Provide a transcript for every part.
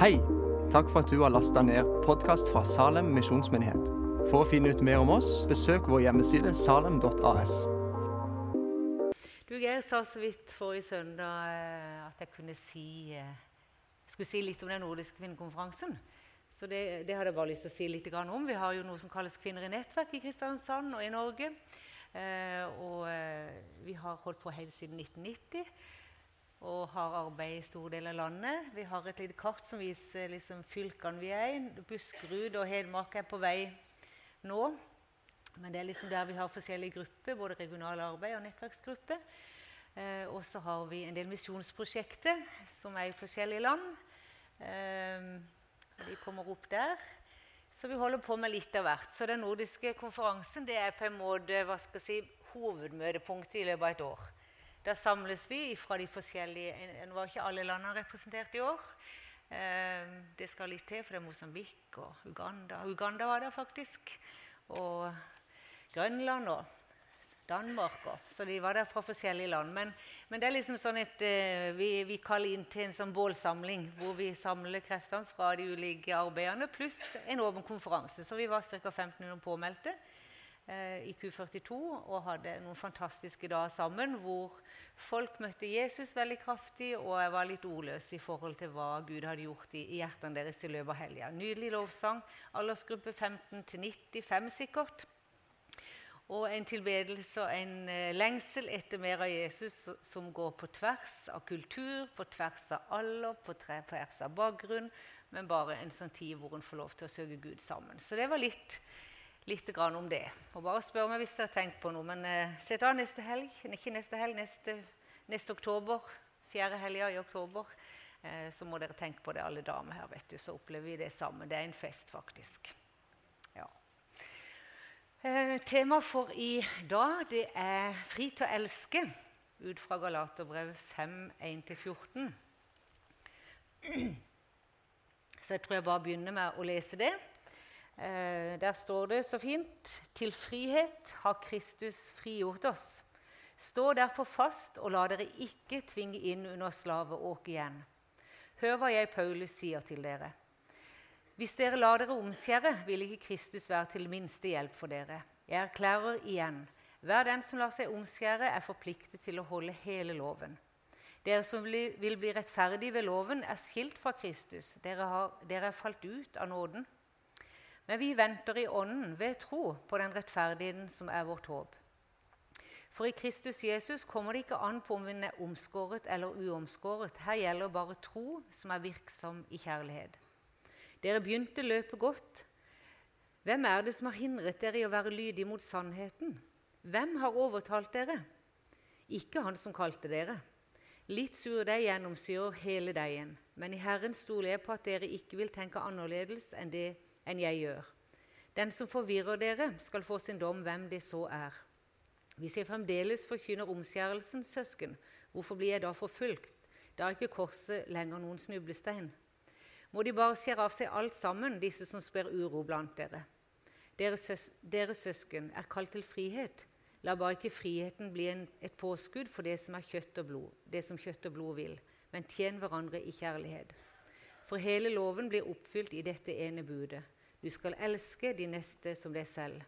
Hei! Takk for at du har lasta ned podkast fra Salem misjonsmyndighet. For å finne ut mer om oss, besøk vår hjemmeside salem.as. Du, Geir sa så vidt forrige søndag eh, at jeg kunne si, eh, skulle si litt om den nordiske kvinnekonferansen. Så det, det hadde jeg bare lyst til å si litt om. Vi har jo noe som kalles Kvinner i nettverk i Kristiansand og i Norge. Eh, og vi har holdt på helt siden 1990 og har arbeid i store deler av landet. Vi har et lite kart som viser liksom, fylkene vi er i. Buskerud og Hedmark er på vei nå. Men det er liksom der vi har forskjellige grupper, både regionale arbeid og nettverksgrupper. Eh, og så har vi en del misjonsprosjekter som er i forskjellige land. Eh, de kommer opp der. Så vi holder på med litt av hvert. Så den nordiske konferansen det er på en måte hva skal jeg si, hovedmøtepunktet i løpet av et år. Da samles vi fra de forskjellige Nå var ikke alle landene representert i år. Ehm, det skal litt til, for det er Mosambik og Uganda. Uganda var der faktisk. Og Grønland og Danmark òg. Så de var der fra forskjellige land. Men, men det er liksom sånn at eh, vi, vi, kaller inn til en sånn bålsamling hvor vi samler kreftene fra de ulike arbeidene, pluss en åpen konferanse. Så vi var ca. 1500 påmeldte. Eh, i Q42 og hadde noen fantastiske dager sammen hvor folk møtte Jesus veldig kraftig, og jeg var litt ordløs i forhold til hva Gud hadde gjort i, hjertene deres i løpet av helga. Nydelig lovsang. Aldersgruppe 15 til 95 sikkert. Og en tilbedelse og en eh, lengsel etter mer av Jesus som går på tvers av kultur, på tvers av alder, på tvers av bakgrunn, men bare en sånn tid hvor en får lov til å søke Gud sammen. Så det var litt litt om det. Og bare spør meg hvis dere har tenkt på noe. Men eh, se da neste helg. Ikke neste helg, neste, neste oktober. Fjerde helga i oktober. Eh, så må dere tenke på det, alle damer her. vet du, Så opplever vi det sammen. Det er en fest, faktisk. Ja. Eh, Temaet for i dag det er 'Fri til å elske', ut fra Galaterbrev 5, 1-14. Så jeg tror jeg bare begynner med å lese det. Eh, der står det så fint Til frihet har Kristus frigjort oss. Stå derfor fast og la dere ikke tvinge inn under slaveåk igjen. Hør hva jeg, Paulus, sier til dere. Hvis dere lar dere omskjære, vil ikke Kristus være til minste hjelp for dere. Jeg erklærer igjen. Hver den som lar seg omskjære, er forpliktet til å holde hele loven. Dere som vil bli rettferdige ved loven, er skilt fra Kristus. Dere, har, dere er falt ut av nåden. Men vi venter i ånden ved tro på den rettferdigheten som er vårt håp. For i Kristus Jesus kommer det ikke an på om hun er omskåret eller uomskåret. Her gjelder bare tro som er virksom i kjærlighet. Dere begynte løpet godt. Hvem er det som har hindret dere i å være lydige mot sannheten? Hvem har overtalt dere? Ikke han som kalte dere. Litt surdeig gjennomsyrer hele deigen, men i Herren stoler jeg på at dere ikke vil tenke annerledes enn det enn jeg gjør. Den som forvirrer dere, skal få sin dom, hvem det så er. Hvis jeg fremdeles forkynner omskjærelsen, søsken, hvorfor blir jeg da forfulgt? Da er ikke korset lenger noen snublestein. Må de bare skjære av seg alt sammen, disse som sprer uro blant dere. Dere, søs dere søsken er kalt til frihet. La bare ikke friheten bli en, et påskudd for det som er kjøtt og blod, det som kjøtt og blod vil, men tjen hverandre i kjærlighet. For hele loven blir oppfylt i dette ene budet. Du skal elske de neste som deg selv.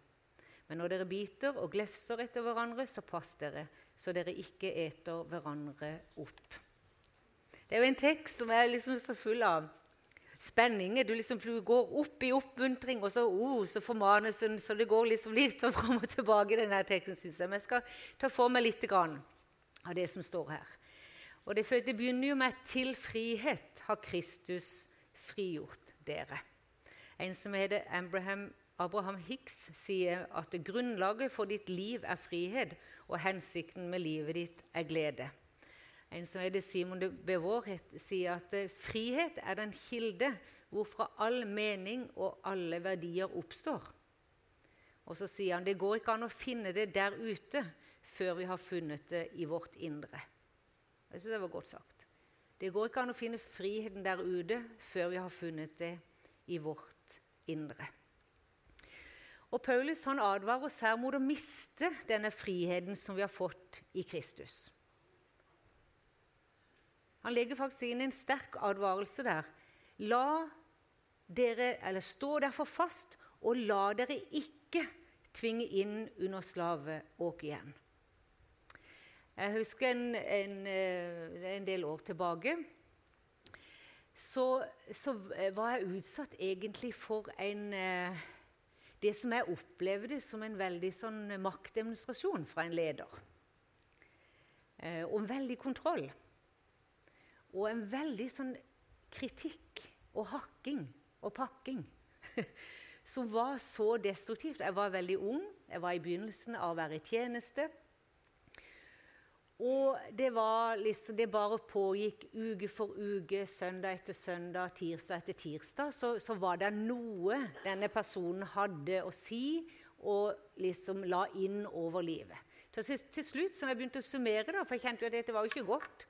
Men når dere biter og glefser etter hverandre, så pass dere, så dere ikke eter hverandre opp. Det er jo en tekst som er liksom så full av spenninger. Du liksom går opp i oppmuntring, og så, oh, så formanes den, så det går liksom litt fram og tilbake i denne teksten, syns jeg. Men jeg skal ta for meg litt av det som står her. Og det, begynner jo med 'til frihet har Kristus frigjort dere'. En som heter Abraham, Abraham Hicks, sier at grunnlaget for ditt liv er frihet, og hensikten med livet ditt er glede. En som heter Simon de Beauvoir, sier at eh, frihet er den kilde hvorfra all mening og alle verdier oppstår. Og så sier han det går ikke an å finne det der ute før vi har funnet det i vårt indre. Jeg syns det var godt sagt. Det går ikke an å finne friheten der ute før vi har funnet det i vårt indre. Og Paulus han advarer oss her mot å miste denne friheten som vi har fått i Kristus. Han legger faktisk inn en sterk advarelse der. La dere, eller Stå derfor fast, og la dere ikke tvinge inn under slaveåk igjen. Jeg husker en, en, eh, en, del år tilbake så, så, var jeg utsatt egentlig for en eh, Det som jeg opplevde som en veldig sånn maktdemonstrasjon fra en leder. Om og en veldig kontroll. Og en veldig sånn kritikk og hakking og pakking. Som var så destruktivt. Jeg var veldig ung. Jeg var i begynnelsen av å være i tjeneste. Og det var liksom, det bare pågikk uke for uke, søndag etter søndag, tirsdag etter tirsdag. Så, så var det noe denne personen hadde å si og liksom la inn over livet. Til, til slutt, som jeg begynte å summere, da, for jeg kjente jo at dette var jo ikke godt,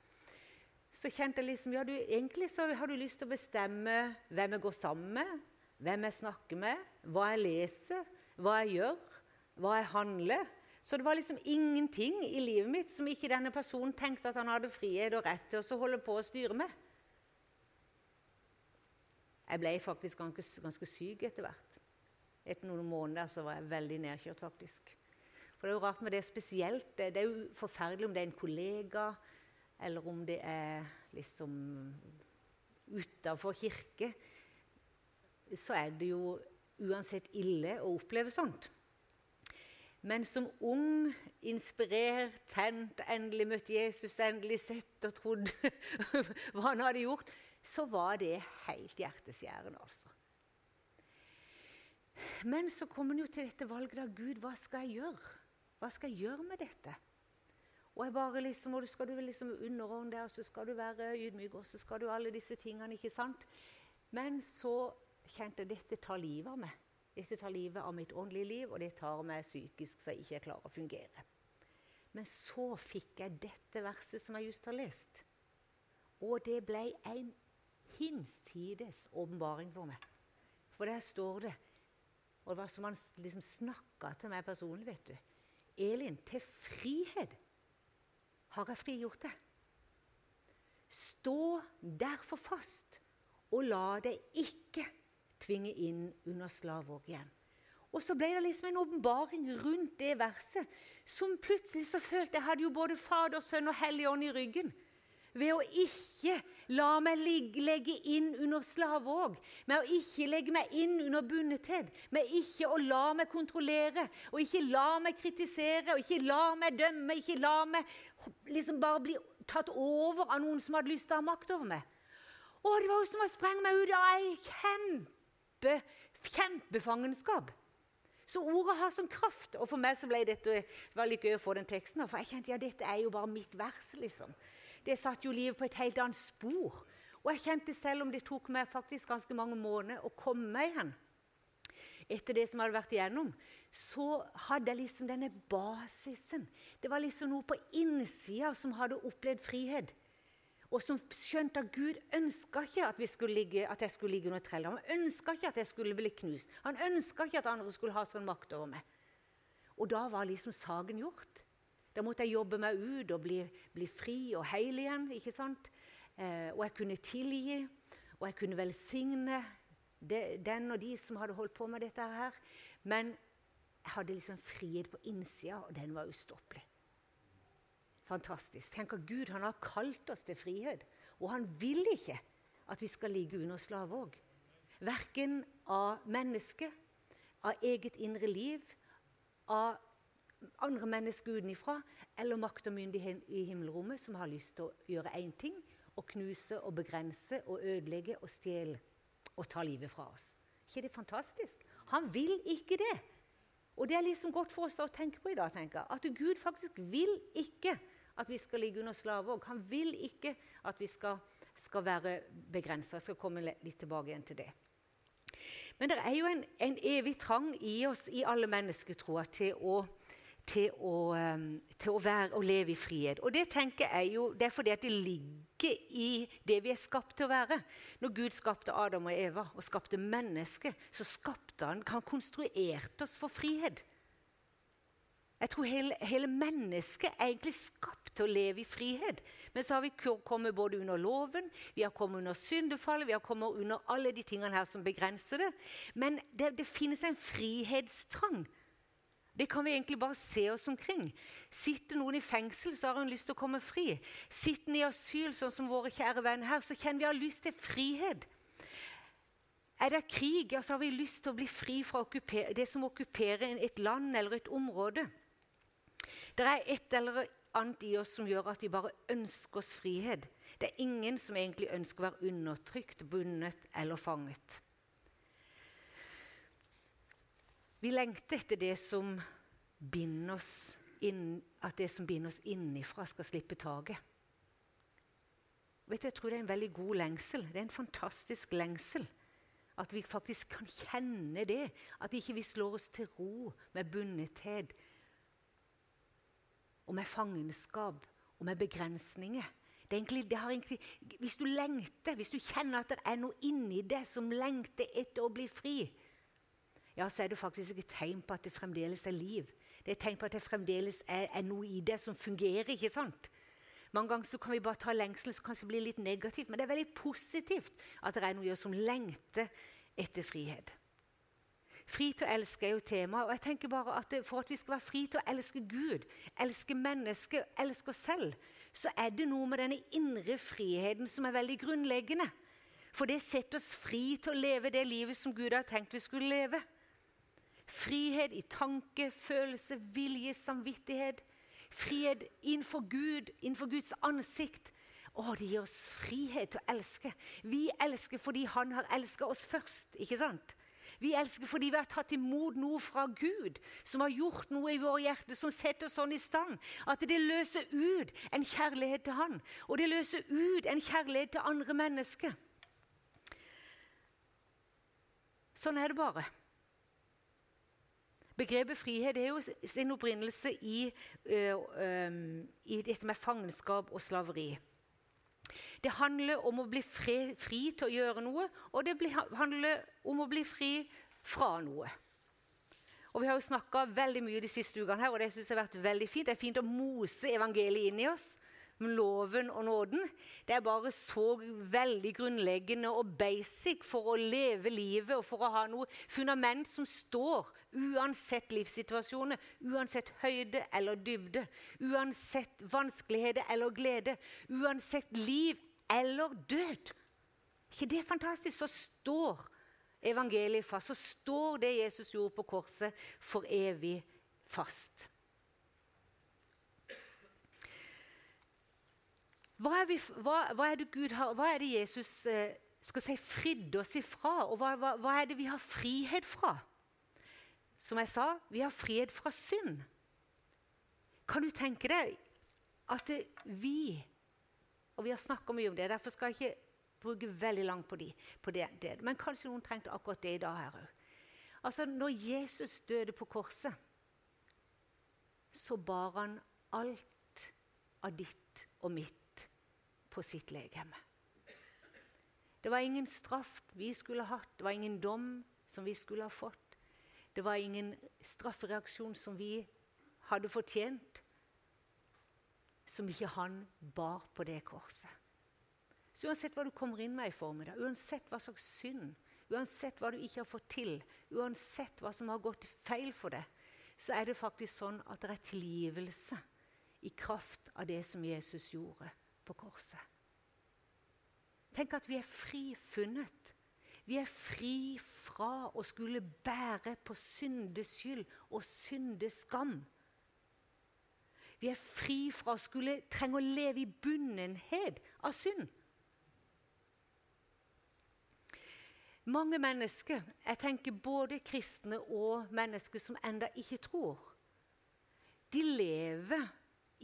så kjente jeg liksom ja, du, egentlig så har du lyst til å bestemme hvem jeg går sammen med, hvem jeg snakker med, hva jeg leser, hva jeg gjør, hva jeg handler. Så det var liksom ingenting i livet mitt som ikke denne personen tenkte at han hadde frihet og rett til å holde på å styre med. Jeg ble faktisk ganske, ganske syk etter hvert. Etter noen måneder så var jeg veldig nedkjørt, faktisk. For det er jo rart med det spesielt. Det, er jo forferdelig om det er en kollega, eller om det er liksom utafor kirke. Så er det jo uansett ille å oppleve sånt. Men som ung, inspirert, tent, endelig møtt Jesus, endelig sett og trodd hva han hadde gjort, så var det helt hjerteskjærende, altså. Men så kommer en jo til dette valget da. Gud, hva skal jeg gjøre? Hva skal jeg gjøre med dette? Og jeg bare liksom, og skal du liksom underordne deg, og så skal du være ydmyk, og så skal du alle disse tingene. ikke sant? Men så kjente jeg dette tar livet av meg. Dette tar livet av mitt åndelige liv, og det tar meg psykisk så jeg ikke klarer å fungere. Men så fikk jeg dette verset som jeg just har lest. Og det ble en hinsides åpenbaring for meg. For der står det Og det var som han liksom snakka til meg personlig, vet du. Elin, til frihet har jeg frigjort deg. Stå derfor fast, og la deg ikke tvinge inn under slavåk igjen. Og så ble det liksom en åpenbaring rundt det verset som plutselig så følte jeg hadde jo både Fader, Sønn og Hellig Ånd i ryggen ved å ikke la meg legge inn under slavåg, med å ikke legge meg inn under bundethet, med ikke å la meg kontrollere, og ikke la meg kritisere, og ikke la meg dømme, ikke la meg liksom bare bli tatt over av noen som hadde lyst til å ha makt over meg. Å, det var jo som å sprenge meg ut av ei kjempe, kjempefangenskap. Så ordet har sånn kraft. Og for meg så ble dette det var litt gøy å få den teksten. For jeg kjente ja, dette er jo bare mitt vers. liksom det satte jo livet på et helt annet spor. Og jeg kjente selv om det tok meg faktisk ganske mange måneder å komme meg igjen etter det som hadde vært igjennom, så hadde jeg liksom denne basisen. Det var liksom noe på innsida som hadde opplevd frihet. Og som skjønte at Gud ønska ikke at, ligge, at, jeg skulle ligge under trell. Han ønska ikke at jeg skulle bli knust. Han ønska ikke at andre skulle ha sånn makt over meg. Og da var liksom saken gjort. Da måtte jeg jobbe meg ut og bli, bli fri og heil igjen. ikke sant? Eh, og jeg kunne tilgi, og jeg kunne velsigne de, den og de som hadde holdt på med dette her. Men jeg hadde liksom frihet på innsida, og den var ustoppelig. Fantastisk. Tenk at Gud han har kalt oss til frihet, og han vil ikke at vi skal ligge under slaveåg. Verken av mennesket, av eget indre liv, av andre mennesker utenfra eller makt og myndighet i himmelrommet som har lyst til å gjøre én ting og knuse og begrense og ødelegge og stjele og ta livet fra oss. ikke det fantastisk? Han vil ikke det. Og det er liksom godt for oss å tenke på i dag. tenker jeg, At Gud faktisk vil ikke at vi skal ligge under slave òg. Han vil ikke at vi skal, skal være begrensa. Jeg skal komme litt tilbake igjen til det. Men det er jo en, en evig trang i oss, i alle jeg, til å til å, ehm, til å, være, å leve i frihet. Og det tenker jeg jo, det er fordi at det ligger i det vi er skapt til å være. Når Gud skapte Adam og Eva og skapte mennesket, så skapte han, han konstruerte oss for frihet. Jeg tror hele, hele, mennesket er egentlig skapt til å leve i frihet. Men så har vi kommet både under loven, vi har kommet under syndefallet, vi har kommet under alle de tingene her som begrenser det. Men det, det finnes en frihetstrang. Det kan vi egentlig bare se oss omkring. Sitter noen i fengsel, så har hun lyst til å komme fri. Sitter en i asyl, sånn som våre kjære venner her, så kjenner vi har lyst til frihet. Er det krig, ja, så har vi lyst til å bli fri fra det som okkuperer et land eller et område. Det er et eller annet i oss som gjør at vi bare ønsker oss frihet. Det er ingen som egentlig ønsker å være undertrykt, bundet eller fanget. Vi lengter etter det som binder oss inn, at det som binder oss innifra, skal slippe taket. Vet du, Jeg tror det er en veldig god lengsel. Det er en fantastisk lengsel. At vi faktisk kan kjenne det. At ikke vi slår oss til ro med bundethet og med fangenskap og med begrensninger. Egentlig, egentlig, hvis du lengter, hvis du kjenner at det er noe inni deg som lengter etter å bli fri, ja, så er det faktisk et tegn på at det fremdeles er liv. Det er tegn på at det fremdeles er, er noe i deg som fungerer. ikke sant? Mange ganger så kan vi bare ta lengsel så kanskje blir litt negativt, men det er veldig positivt at det er noe som lengter etter frihet. Fri til å elske er jo tema, og jeg tenker bare at For at vi skal være fri til å elske Gud, elske mennesket, elske oss selv, så er det noe med denne indre friheten som er veldig grunnleggende. For det setter oss fri til å leve det livet som Gud har tenkt vi skulle leve. Frihet i tanke, følelse, vilje, samvittighet. Frihet innenfor Gud, innenfor Guds ansikt. Å, det gir oss frihet til å elske. Vi elsker fordi Han har elska oss først. ikke sant? Vi elsker fordi vi har tatt imot noe fra Gud, som har gjort noe i våre hjerter, som setter oss sånn i stand at det løser ut en kjærlighet til Han. Og det løser ut en kjærlighet til andre mennesker. Sånn er det bare. Begrepet frihet er jo sin opprinnelse i, uh, i dette med fangenskap og slaveri. Det handler om å bli fri, fri til å gjøre noe, og det handler om å bli fri fra noe. Og Vi har jo snakka veldig mye de siste ukene, her, og det synes jeg har vært veldig fint. Det er fint å mose evangeliet inn i oss Med loven og nåden. Det er bare så veldig grunnleggende og basic for å leve livet og for å ha noe fundament som står uansett livssituasjoner, uansett høyde eller dybde, uansett vanskeligheter eller glede, uansett liv eller død. ikke det er fantastisk? Så står evangeliet fast. Så står det Jesus gjorde på korset, for evig fast. Hva er, vi, hva, hva er, det Gud har, hva er det Jesus eh, skal si, fridde oss ifra? Og hva, hva, er det vi har frihet fra? Som jeg sa, vi har frihet fra synd. Kan du tenke deg at vi Og vi har snakka mye om det, derfor skal jeg ikke bruke veldig langt på, de, på det, det, Men kanskje noen trengte akkurat det i dag her òg. Altså, når Jesus døde på korset, så bar han alt av ditt og mitt på sitt legeme. Det var ingen straff vi skulle hatt, det var ingen dom som vi skulle ha fått. Det var ingen straffereaksjon som vi hadde fortjent, som ikke han bar på det korset. Så uansett hva du kommer inn med i formiddag, uansett hva slags synd, uansett hva du ikke har fått til, uansett hva som har gått feil for deg, så er det faktisk sånn at det er tilgivelse i kraft av det som Jesus gjorde på korset. Tenk at vi er frifunnet. Vi er fri fra å skulle bære på syndes skyld og syndeskam. Vi er fri fra å skulle trenge å leve i bunnenhet av synd. Mange mennesker, jeg tenker både kristne og mennesker som enda ikke tror, de lever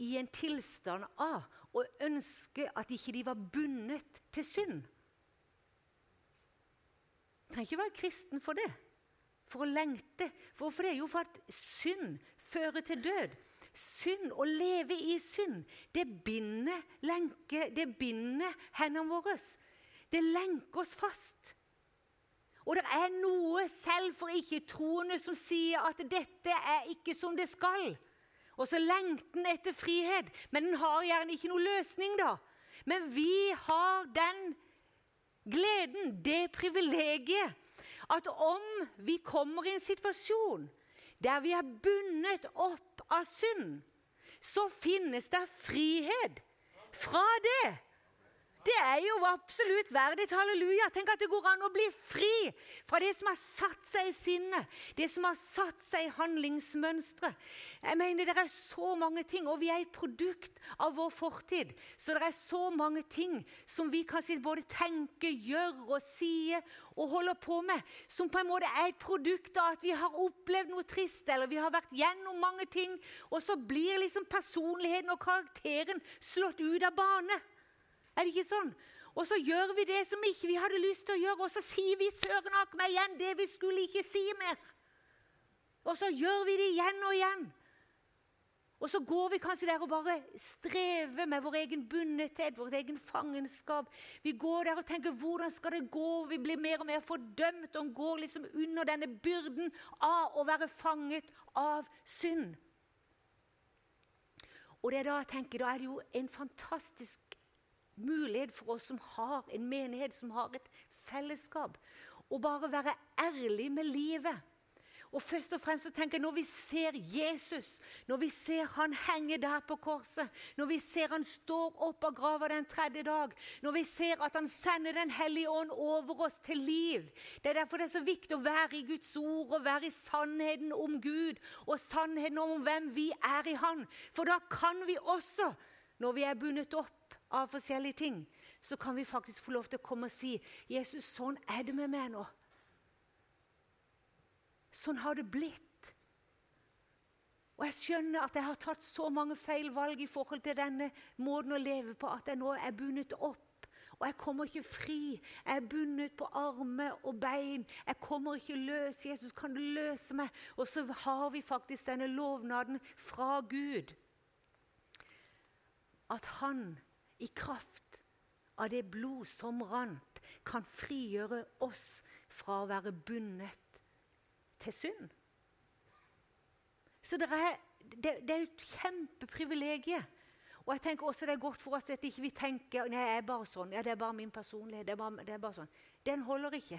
i en tilstand av å ønske at ikke de var bundet til synd. Du trenger ikke være kristen for det, for å lengte. Hvorfor det? Jo, for at synd fører til død. Synd, å leve i synd, det binder lenke, det binder hendene våre. Det lenker oss fast. Og det er noe selv for ikke-troende som sier at dette er ikke som det skal. Og så lengter den etter frihet, men den har gjerne ikke noe løsning, da. Men vi har den gleden, det privilegiet, at om vi kommer i en situasjon der vi er bundet opp av synd, så finnes det frihet fra det. Det er jo absolutt verdig. Halleluja. Tenk at det går an å bli fri fra det som har satt seg i sinnet, det som har satt seg i handlingsmønstre. Jeg mener, Det er så mange ting, og vi er et produkt av vår fortid. Så det er så mange ting som vi kanskje både tenker, gjør og sier og holder på med, som på en måte er et produkt av at vi har opplevd noe trist, eller vi har vært gjennom mange ting, og så blir liksom personligheten og karakteren slått ut av bane. Er det ikke sånn? Og så gjør vi det som ikke vi hadde lyst til å gjøre, og så sier vi søren ak meg igjen det vi skulle ikke si mer. Og så gjør vi det igjen og igjen. Og så går vi kanskje der og bare strever med vår egen bundethet, vår egen fangenskap. Vi går der og tenker 'hvordan skal det gå?' Vi blir mer og mer fordømt og går liksom under denne byrden av å være fanget av synd. Og det er da jeg tenker, da er det jo en fantastisk mulighet for oss som har en menighet, som har et fellesskap, å bare være ærlig med livet. Og først og fremst så tenker jeg Når vi ser Jesus, når vi ser han henge der på korset, når vi ser han står opp av grava den tredje dag, når vi ser at han sender Den hellige ånd over oss til liv Det er derfor det er så viktig å være i Guds ord og være i sannheten om Gud og sannheten om hvem vi er i Han. For da kan vi også, når vi er bundet opp av forskjellige ting, så kan vi faktisk få lov til å komme og si 'Jesus, sånn er det med meg nå'. Sånn har det blitt. Og jeg skjønner at jeg har tatt så mange feil valg i forhold til denne måten å leve på at jeg nå er bundet opp. Og jeg kommer ikke fri. Jeg er bundet på armer og bein. Jeg kommer ikke løs. Jesus, kan du løse meg? Og så har vi faktisk denne lovnaden fra Gud. At han i kraft av det blod som rant, kan frigjøre oss fra å være bundet til synd. Så det er, det, det er et kjempeprivilegium. Og jeg tenker også det er godt for oss at ikke vi ikke tenker nei, jeg er bare sånn, ja, det er bare min personlighet. det er bare, det er bare sånn. Den holder ikke.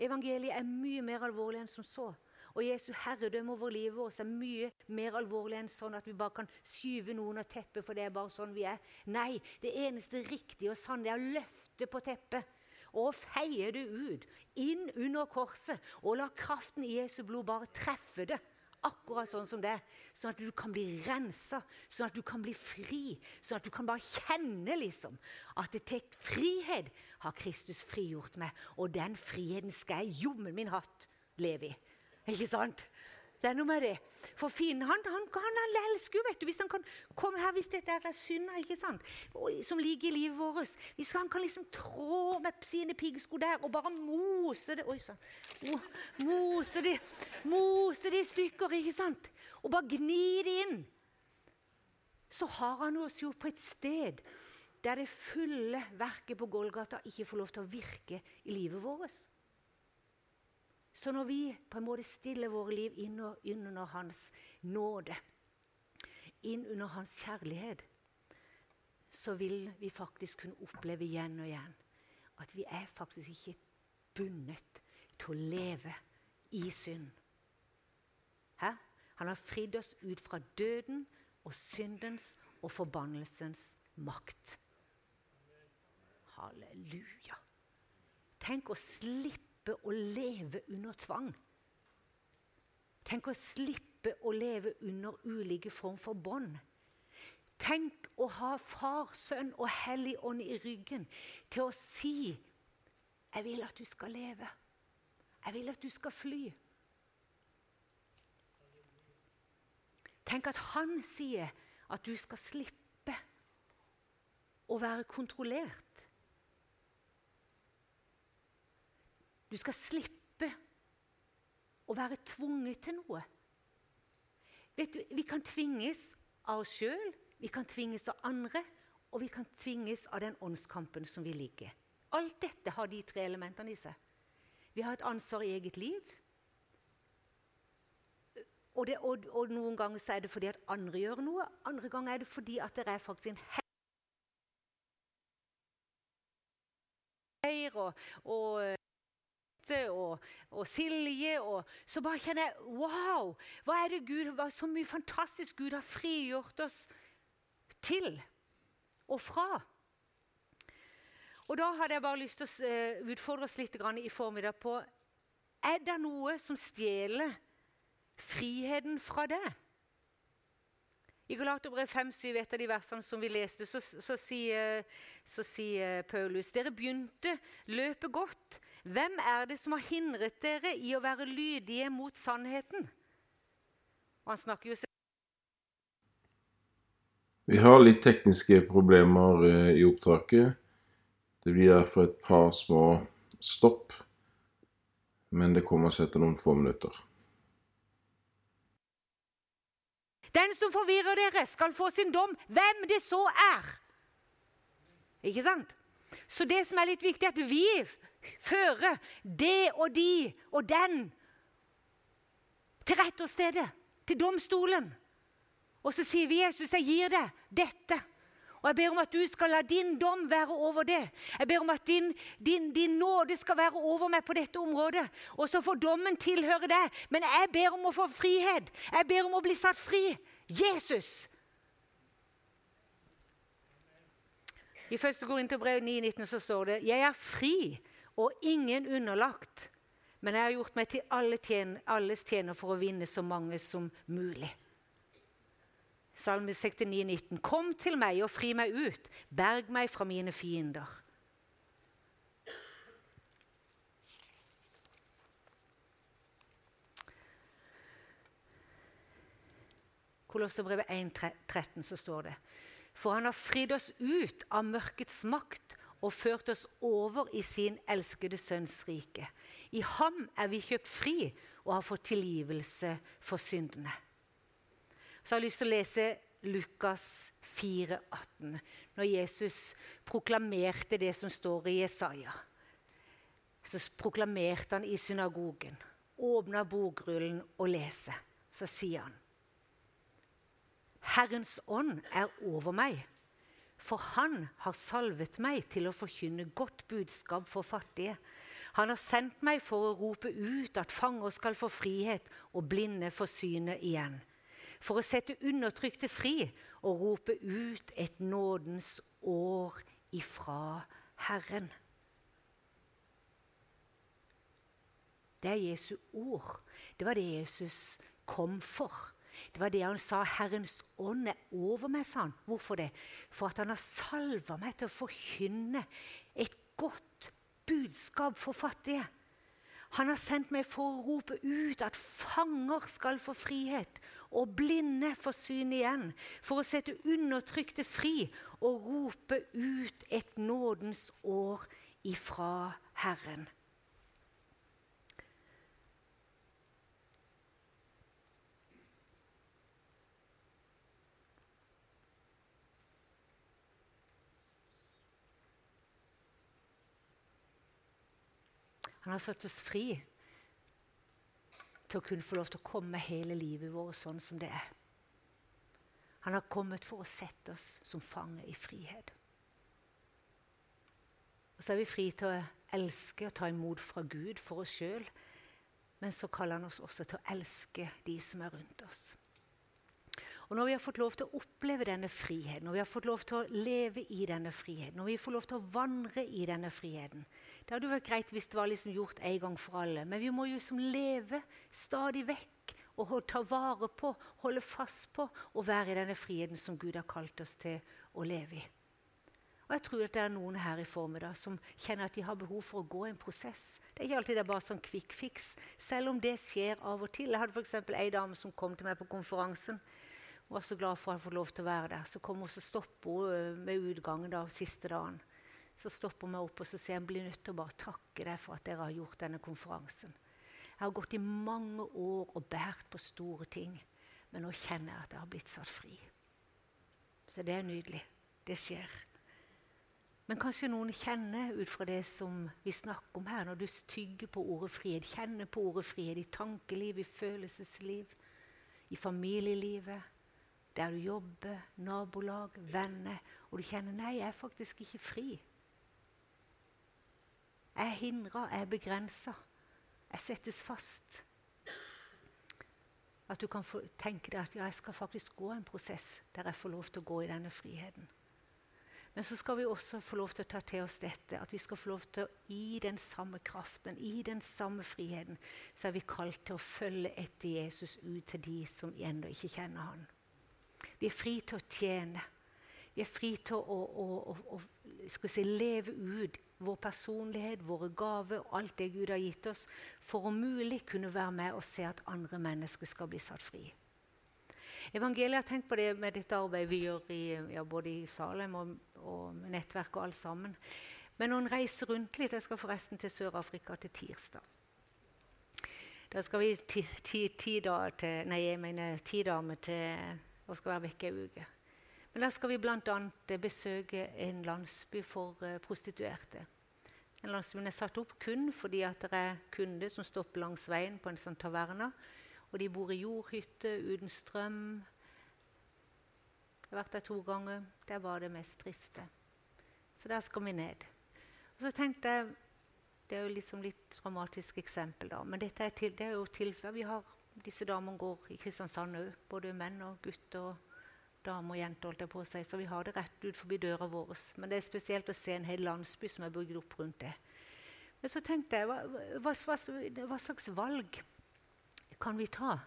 Evangeliet er mye mer alvorlig enn som så. Og Jesu herredømme over livet vårt er mye mer alvorlig enn sånn at vi bare kan skyve noen av teppet, for det er bare sånn vi er. Nei, det eneste riktige og sanne er å løfte på teppet og feie det ut, inn under korset, og la kraften i Jesu blod bare treffe det. Akkurat sånn som det, sånn at du kan bli rensa, sånn at du kan bli fri. Sånn at du kan bare kjenne liksom at det tar frihet har Kristus frigjort meg. Og den friheten skal jeg jommen min hatt leve i. Ikke sant? Det er noe med det. For fienden han, han, han, elsker jo, vet du, hvis han kan komme her hvis dette er synder ikke sant? som ligger i livet vårt. Hvis han kan liksom trå med sine piggsko der og bare mose det Oi sann. Mose det mose det i stykker, ikke sant? Og bare gni det inn. Så har han oss jo på et sted der det fulle verket på Golgata ikke får lov til å virke i livet vårt. Så når vi på en måte stiller våre liv inn, inn under Hans nåde, inn under Hans kjærlighet, så vil vi faktisk kunne oppleve igjen og igjen at vi er faktisk ikke bundet til å leve i synd. Hæ? Han har fridd oss ut fra døden og syndens og forbannelsens makt. Halleluja. Tenk å slippe slippe å leve under tvang. Tenk å slippe å leve under ulike form for bånd. Tenk å ha Far, Sønn og Hellig Ånd i ryggen til å si 'Jeg vil at du skal leve. Jeg vil at du skal fly.' Tenk at han sier at du skal slippe å være kontrollert. Du skal slippe å være tvunget til noe. Vet du, Vi kan tvinges av oss sjøl, vi kan tvinges av andre, og vi kan tvinges av den åndskampen som vi ligger. Alt dette har de tre elementene i seg. Vi har et ansvar i eget liv. og, det, og, og, noen ganger er det fordi at andre gjør noe. Andre ganger er det fordi at det er faktisk en heier og, og og, og, Silje. Og, så bare kjenner jeg Wow! Hva er det Gud, hva så mye fantastisk Gud har frigjort oss til og fra. Og Da hadde jeg bare lyst til å eh, utfordre oss litt i formiddag på Er det noe som stjeler friheten fra deg? I Galaterbrev 5,7, et av de versene som vi leste, så, så, sier, så Paulus dere begynte løpet godt. Hvem er det som har hindret dere i å være lydige mot sannheten? Og han snakker jo Vi har litt tekniske problemer eh, i opptaket. Det blir derfor et par små stopp, men det kommer seg etter noen få minutter. Den som forvirrer dere, skal få sin dom, hvem det så er. Ikke sant? Så det som er litt viktig, er at vi fører det og de og den til rett og stedet, til domstolen. Og så sier vi, 'Jesus, jeg gir deg dette.' Og Jeg ber om at du skal la din dom være over det. Jeg ber om at din, din, din nåde skal være over meg på dette området. Og så får dommen tilhøre deg. Men jeg ber om å få frihet. Jeg ber om å bli satt fri. Jesus! I 1. Korinterbrev 9,19 så står det Jeg er fri og ingen underlagt, men jeg har gjort meg til alle tjen alles tjener for å vinne så mange som mulig. Salme 69, 19. Kom til meg og fri meg ut, berg meg fra mine fiender. Kolosserbrevet 1,13 så står det For han har fridd oss ut av mørkets makt og ført oss over i sin elskede sønns rike. I ham er vi kjøpt fri og har fått tilgivelse for syndene så har jeg lyst til å lese Lukas 4, 18, når Jesus proklamerte det som står i Jesaja. Så proklamerte han i synagogen, åpna bokrullen og leste. Så sier han Herrens ånd er over meg, for han har salvet meg til å forkynne godt budskap for fattige. Han har sendt meg for å rope ut at fanger skal få frihet og blinde få synet igjen for å sette undertrykte fri og rope ut et nådens år ifra Herren. Det er Jesu ord. Det var det Jesus kom for. Det var det han sa. 'Herrens ånd er over meg', sa han. Hvorfor det? For at han har salva meg til å forkynne et godt budskap for fattige. Han har sendt meg for å rope ut at fanger skal få frihet, og blinde få syn igjen, for å sette undertrykte fri og rope ut et nådens år ifra Herren. Han har satt oss fri til å kunne få lov til å komme hele livet vårt sånn som det er. Han har kommet for å sette oss som fanger i frihet. Og så er vi fri til å elske og ta imot fra Gud for oss sjøl. Men så kaller han oss også til å elske de som er rundt oss. Og Når vi har fått lov til å oppleve denne friheten, når vi har fått lov til å leve i denne friheten, når vi får lov til å vandre i denne friheten, det hadde vært greit hvis det var liksom gjort en gang for alle. Men vi må jo som leve stadig vekk og ta vare på, holde fast på og være i denne friheten som Gud har kalt oss til å leve i. Og jeg tror at det er noen her i formiddag som kjenner at de har behov for å gå en prosess. Det er ikke alltid det er bare sånn quick fix, selv om det skjer av og til. Jeg hadde f.eks. ei dame som kom til meg på konferansen. Hun var så glad for å få lov til å være der. Så kom hun og stopper hun med utgangen av siste dagen. Så stopper hun meg opp og så sier jeg blir nødt til å bare takke deg for at dere har gjort denne konferansen. Jeg har gått i mange år og båret på store ting, men nå kjenner jeg at jeg har blitt satt fri. Så det er nydelig. Det skjer. Men kanskje noen kjenner ut fra det som vi snakker om her, når du tygger på ordet frihet, kjenner på ordet frihet i tankeliv, i følelsesliv. i familielivet, der du jobber, nabolag, venner, og du kjenner nei, jeg er faktisk ikke fri. Jeg er hindra, jeg er begrensa. Jeg settes fast. At du kan tenke deg at ja, jeg skal faktisk gå en prosess der jeg får lov til å gå i denne friheten. Men så skal vi også få lov til å ta til oss dette, at vi skal få lov til å i den samme kraften, i den samme friheten, så er vi kalt til å følge etter Jesus ut til de som ennå ikke kjenner han. Vi er fri til å tjene. Vi er fri til å, å, å, å si, leve ut vår personlighet, våre gaver og alt det Gud har gitt oss, for om mulig kunne være med og se at andre mennesker skal bli satt fri. Evangeliet har tenkt på det med dette arbeidet vi gjør i, ja, både i Salem og, og nettverk og alt sammen. Men når en reiser rundt litt Jeg skal forresten til Sør-Afrika til tirsdag. Da skal vi ti, ti, ti dager til Nei, jeg mener ti damer til og skal være vekke ei uke. Men der skal vi bl.a. besøke en landsby for uh, prostituerte. En landsby er satt opp kun fordi det er kunder som stopper langs veien på en sånn taverna. Og de bor i jordhytte uten strøm. Jeg har vært der to ganger. Det var det mest triste. Så der skal vi ned. Og så tenkte jeg Det er jo liksom litt dramatisk eksempel, da. Men dette er, til, det er jo tilfelle. Vi har disse damene går i Kristiansand òg. Både menn og gutter og damer og jenter. holdt jeg på å si, Så vi har det rett ut forbi døra vår. Men det er spesielt å se en hel landsby som er bygd opp rundt det. Men så tenkte jeg, hva, hva, hva slags valg kan vi ta?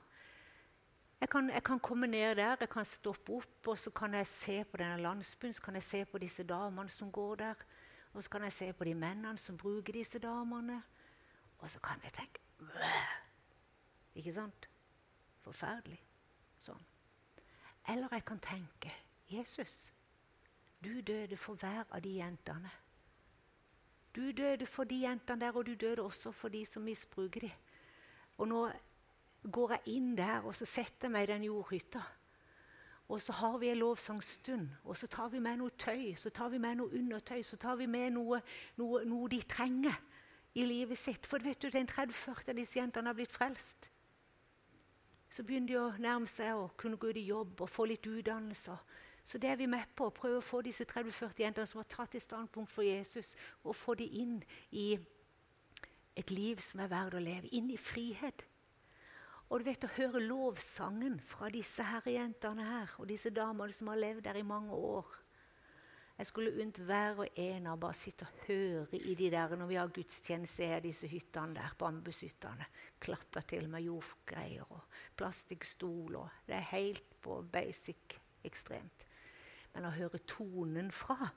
Jeg kan, jeg kan, komme ned der, jeg kan stoppe opp og så kan jeg se på denne landsbyen. Så kan jeg se på disse damene som går der. Og så kan jeg se på de mennene som bruker disse damene. Og så kan jeg tenke Ikke sant? Forferdelig. Sånn. Eller jeg kan tenke Jesus, du døde for hver av de jentene. Du døde for de jentene der, og du døde også for de som misbruker dem. Og nå går jeg inn der og så setter jeg meg i den jordhytta. Og så har vi en lovsangstund, og så tar vi med noe tøy, så tar vi med noe undertøy, så tar vi med noe, noe, noe de trenger i livet sitt. For vet du, den 30-40 av disse jentene har blitt frelst så begynner de å nærme seg å kunne gå ut i jobb og få litt utdannelse. Så det er vi med på. å Prøve å få disse 30-40 jentene som har tatt et standpunkt for Jesus, og få dem inn i et liv som er verdt å leve. Inn i frihet. Og du vet, Å høre lovsangen fra disse herrejentene her, og disse damene som har levd der i mange år jeg skulle unnt hver og en av bare sitte og høre i de der når vi har gudstjeneste i disse hyttene der, bambushyttene. Klatre til med jordgreier og plastikkstol. Og det er helt på basic ekstremt. Men å høre tonen fra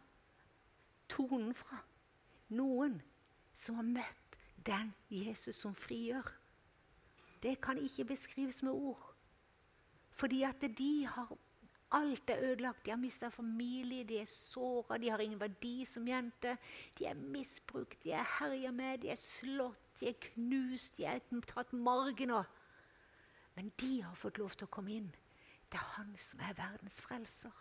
Tonen fra noen som har møtt den Jesus som frigjør. Det kan ikke beskrives med ord. Fordi at de har Alt er ødelagt. De har mista familie, de er såra, de har ingen verdi som jente. De er misbrukt, de er herja med, de er slått, de er knust, de er tatt marginer. Men de har fått lov til å komme inn. Det er han som er verdens frelser.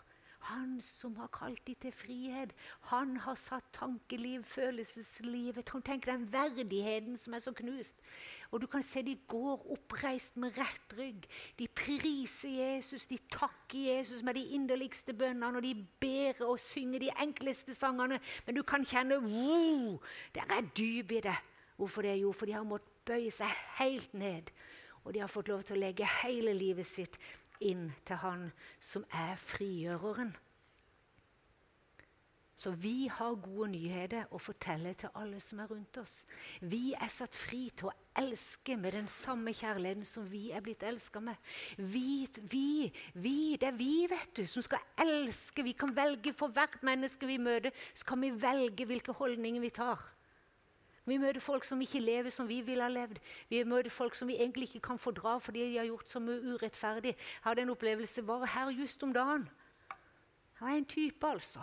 Han som har kalt dem til frihet. Han har satt tankeliv, følelsesliv Tenk den verdigheten som er så knust. Og du kan se de går oppreist med rett rygg. De priser Jesus, de takker Jesus med de inderligste bønnene, og de ber og synger de enkleste sangene. Men du kan kjenne wow, det er dyp i det. Hvorfor det? Jo, for de har måttet bøye seg helt ned. Og de har fått lov til å legge hele livet sitt inn til Han som er frigjøreren. Så vi har gode nyheter å fortelle til alle som er rundt oss. Vi er satt fri til å elske med den samme kjærligheten som vi er blitt elska med. Vi, vi, vi, det er vi vet du, som skal elske. Vi kan velge for hvert menneske vi møter. Så kan vi velge hvilke holdninger vi tar. Vi møter folk som ikke lever som vi ville ha levd. Vi møter folk som vi egentlig ikke kan fordra fordi de har gjort så mye urettferdig. Jeg hadde en opplevelse bare her just om dagen. Han var en type, altså.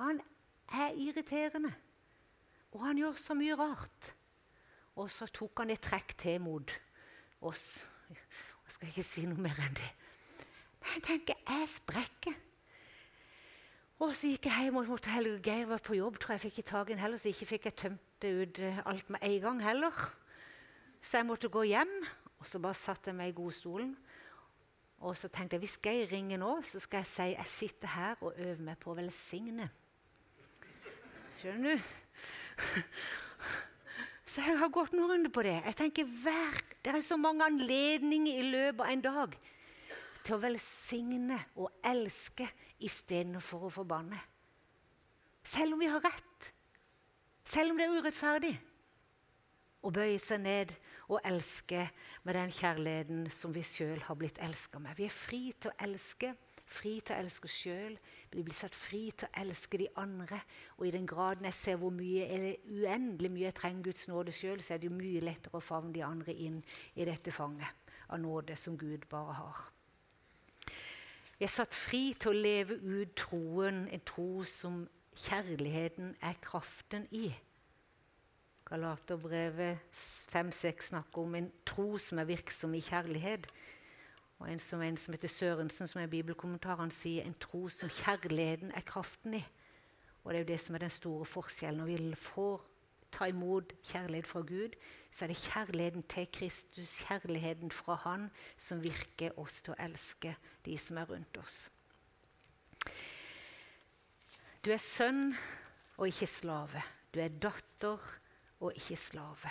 Han er irriterende. Og han gjør så mye rart. Og så tok han et trekk til mot oss. Jeg skal ikke si noe mer enn det. Men jeg tenker, jeg sprekker. Og så gikk jeg hjem og måtte Helge Geir var på jobb, tror jeg fikk tak i den heller, så ikke fikk jeg tømt ut eh, alt med en gang heller. Så jeg måtte gå hjem. Og så bare satte jeg meg i godstolen. Og så tenkte jeg hvis Geir ringer nå, så skal jeg si jeg sitter her og øver meg på å velsigne. Skjønner du? Så jeg har gått noen runder på det. Jeg tenker hver, Det er så mange anledninger i løpet av en dag til å velsigne og elske istedenfor å forbanne. Selv om vi har rett. Selv om det er urettferdig. Å bøye seg ned og elske med den kjærligheten som vi sjøl har blitt elska med. Vi er fri til å elske, fri til å elske oss sjøl. Vi blir satt fri til å elske de andre. Og i den graden jeg ser hvor mye, eller uendelig mye jeg trenger Guds nåde sjøl, så er det jo mye lettere å favne de andre inn i dette fanget av nåde som Gud bare har. Vi er satt fri til å leve ut troen, en tro som kjærligheten er kraften i. Galaterbrevet 5-6 snakker om en tro som er virksom i kjærlighet. Og en som, en som heter Sørensen, som er bibelkommentaren, sier en tro som kjærligheten er kraften i. Og det er jo det som er den store forskjellen. Når vi får ta imot kjærlighet fra Gud, så er det kjærligheten til Kristus, kjærligheten fra Han, som virker oss til å elske de som er rundt oss. Du er sønn og ikke slave. Du er datter og ikke slave.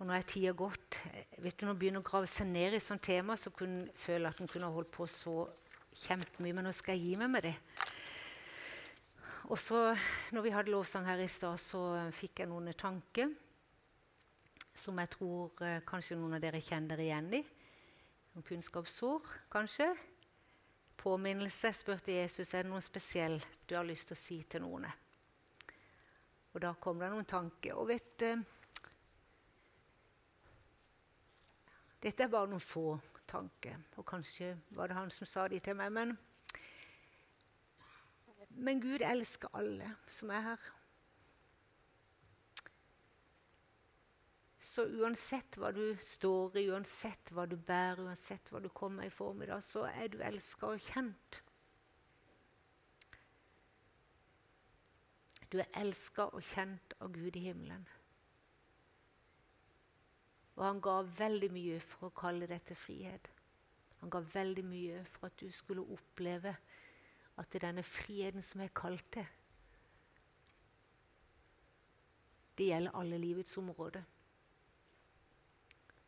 Og nå er tida gått. Vet du, Når en begynner å grave seg ned i sånt tema, så kunne en føle at en kunne holdt på så kjempemye. Men nå skal jeg gi meg med det. Og så, når vi hadde lovsang her i stad, så fikk jeg noen tanker som jeg tror eh, kanskje noen av dere kjenner igjen i. Noen kunnskapsord, kanskje. Påminnelse, spurte Jesus. Er det noe spesielt du har lyst til å si til noen? Og da kom det noen tanker. Og vet du Dette er bare noen få tanker. Og kanskje var det han som sa de til meg. Men, men Gud elsker alle som er her. Så uansett hva du står i, uansett hva du bærer, uansett hva du kommer i formiddag, så er du elska og kjent. Du er elska og kjent av Gud i himmelen. Og han ga veldig mye for å kalle dette frihet. Han ga veldig mye for at du skulle oppleve at det er denne friheten som er kalt til, det gjelder alle livets områder.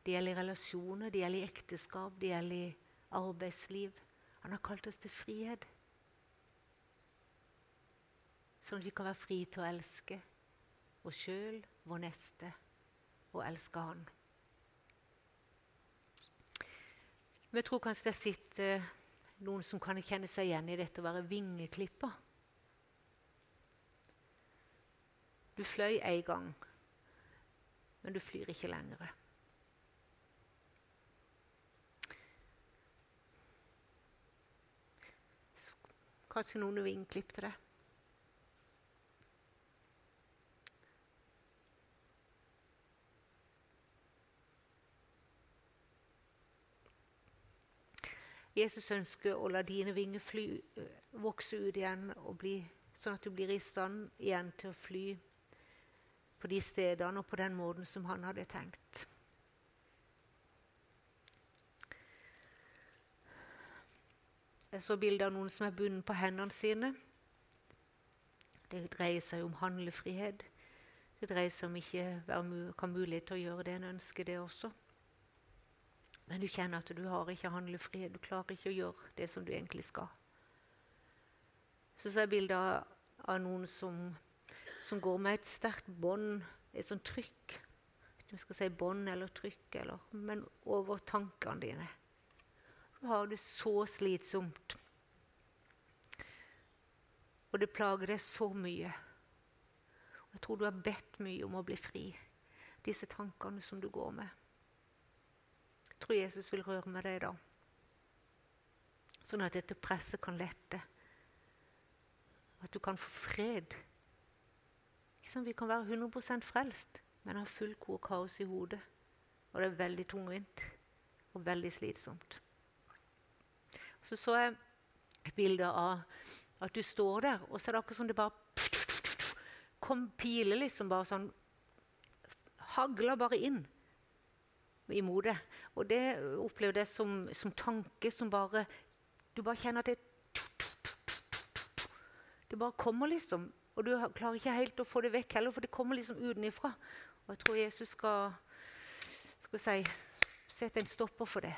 Det gjelder i relasjoner, det gjelder i ekteskap, det gjelder i arbeidsliv. Han har kalt oss til frihet. Sånn at vi kan være fri til å elske oss sjøl, vår neste, og elske Han. Men jeg tror kanskje det sitter noen som kan kjenne seg igjen i dette å være vingeklipper. Du fløy en gang, men du flyr ikke lenger. Kanskje noen vingeklippet det. Jesus ønsker å la dine vinger fly, vokse ut igjen, bli, sånn at du blir i stand igjen til å fly på de stedene og på den måten som han hadde tenkt. Jeg så bilde av noen som er bundet på hendene sine. Det dreier seg om handlefrihet. Det dreier seg om ikke ha mulighet til å gjøre det en ønsker, det også. Men du kjenner at du har ikke handlefrihet. Du klarer ikke å gjøre det som du egentlig skal. Så ser jeg bilder av, noen som, som, går med et sterkt bånd, et sånt trykk. Jeg skal si bånd eller trykk, eller, men over tankene dine. Du har det så slitsomt. Og det plager deg så mye. Jeg tror du har bedt mye om å bli fri. Disse tankene som du går med. Jeg tror Jesus vil røre med deg da. Sånn at dette presset kan lette. At du kan få fred. Sånn, vi kan være 100% frelst, men ha full kaos i hodet. Og det er veldig tungvint og veldig slitsomt. Så så jeg et bilde av at du står der, og så er det akkurat som det bare kom piler liksom bare sånn Hagler bare inn imot det. Og det opplever jeg som, som tanke som bare Du bare kjenner at det Det bare kommer, liksom. Og du klarer ikke helt å få det vekk heller, for det kommer liksom utenfra. Og jeg tror Jesus skal, skal si, sette en stopper for det.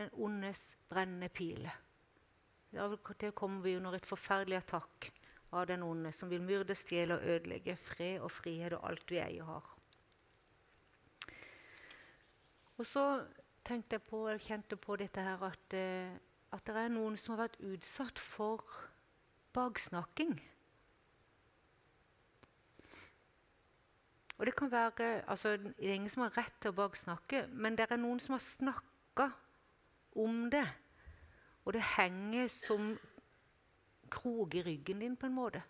Den ondes brennende pile. Til kommer vi under et forferdelig attakk av den onde, som vil myrde, stjele og ødelegge fred og frihet og alt vi eier og har. Og så tenkte jeg på, jeg kjente på dette her at, eh, at det er noen som har vært utsatt for baksnakking. Og det kan være, altså det er ingen som har rett til å baksnakke, men det er noen som har snakka om det. Og det henger som krok i ryggen din, på en måte.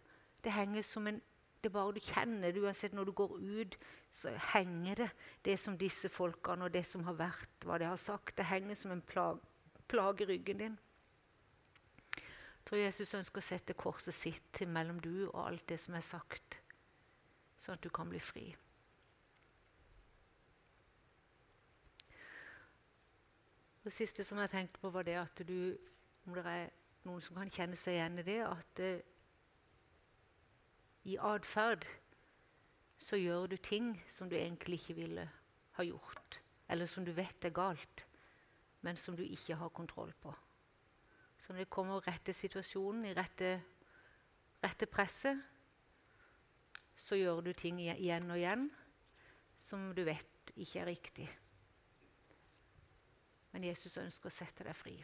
Det henger som en det bare du kjenner det, uansett når du går ut, så henger det, det som disse folkene og det som har vært, hva de har sagt. Det henger som en plage, plage i ryggen din. Jeg tror Jesus ønsker å sette korset sitt mellom du og alt det som er sagt, sånn at du kan bli fri. Det siste som jeg tenkte på, var det at du, om det er noen som kan kjenne seg igjen i det, at uh, i atferd så gjør du ting som du egentlig ikke ville ha gjort, eller som du vet er galt, men som du ikke har kontroll på. Så når det kommer rette situasjonen, i rette, rette presset, så gjør du ting igjen og igjen som du vet ikke er riktig. Men Jesus ønsker å sette deg fri.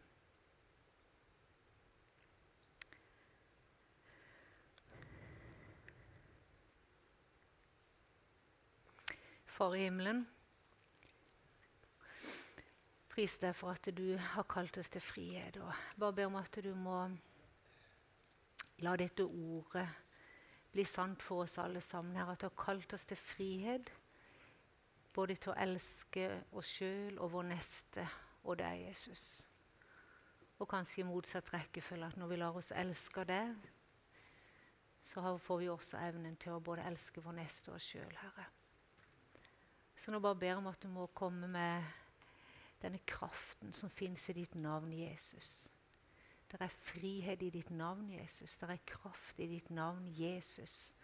Far i himmelen, pris deg for at du har kalt oss til frihet. og Bare ber om at du må la dette ordet bli sant for oss alle sammen her. At du har kalt oss til frihet, både til å elske oss sjøl og vår neste og deg, Jesus. Og kanskje i motsatt rekkefølge at når vi lar oss elske deg, så får vi også evnen til å både elske vår neste og oss sjøl, Herre. Så nå bare ber jeg om at du må komme med denne kraften som fins i ditt navn, Jesus. Det er frihet i ditt navn, Jesus. Det er kraft i ditt navn, Jesus.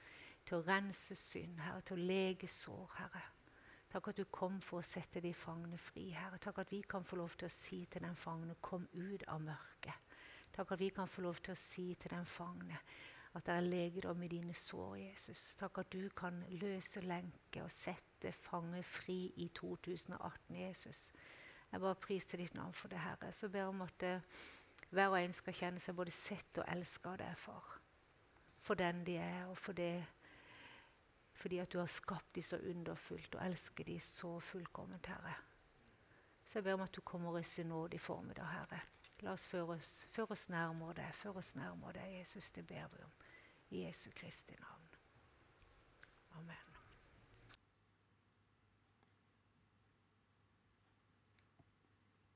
Til å rense synd, Herre. Til å lege sår, Herre. Takk at du kom for å sette de fangene fri, Herre. Takk at vi kan få lov til å si til den fangne, kom ut av mørket. Takk at vi kan få lov til å si til den fangne at det er legedom i dine sår, Jesus. Takk at du kan løse lenker og sette fange fri i 2018, Jesus. Jeg bare priser ditt navn for det, Herre. Så ber jeg om at uh, hver og en skal kjenne seg både sett og elska av deg, far. For den de er, og for det fordi at du har skapt dem så underfullt og elsker dem så fullkomment, Herre. Så jeg ber om at du kommer oss i nåde i formiddag, Herre. La oss føre oss, føre oss nærmere deg, føre oss nærmere deg, Jesus. Det ber vi om. I Jesu Kristi navn.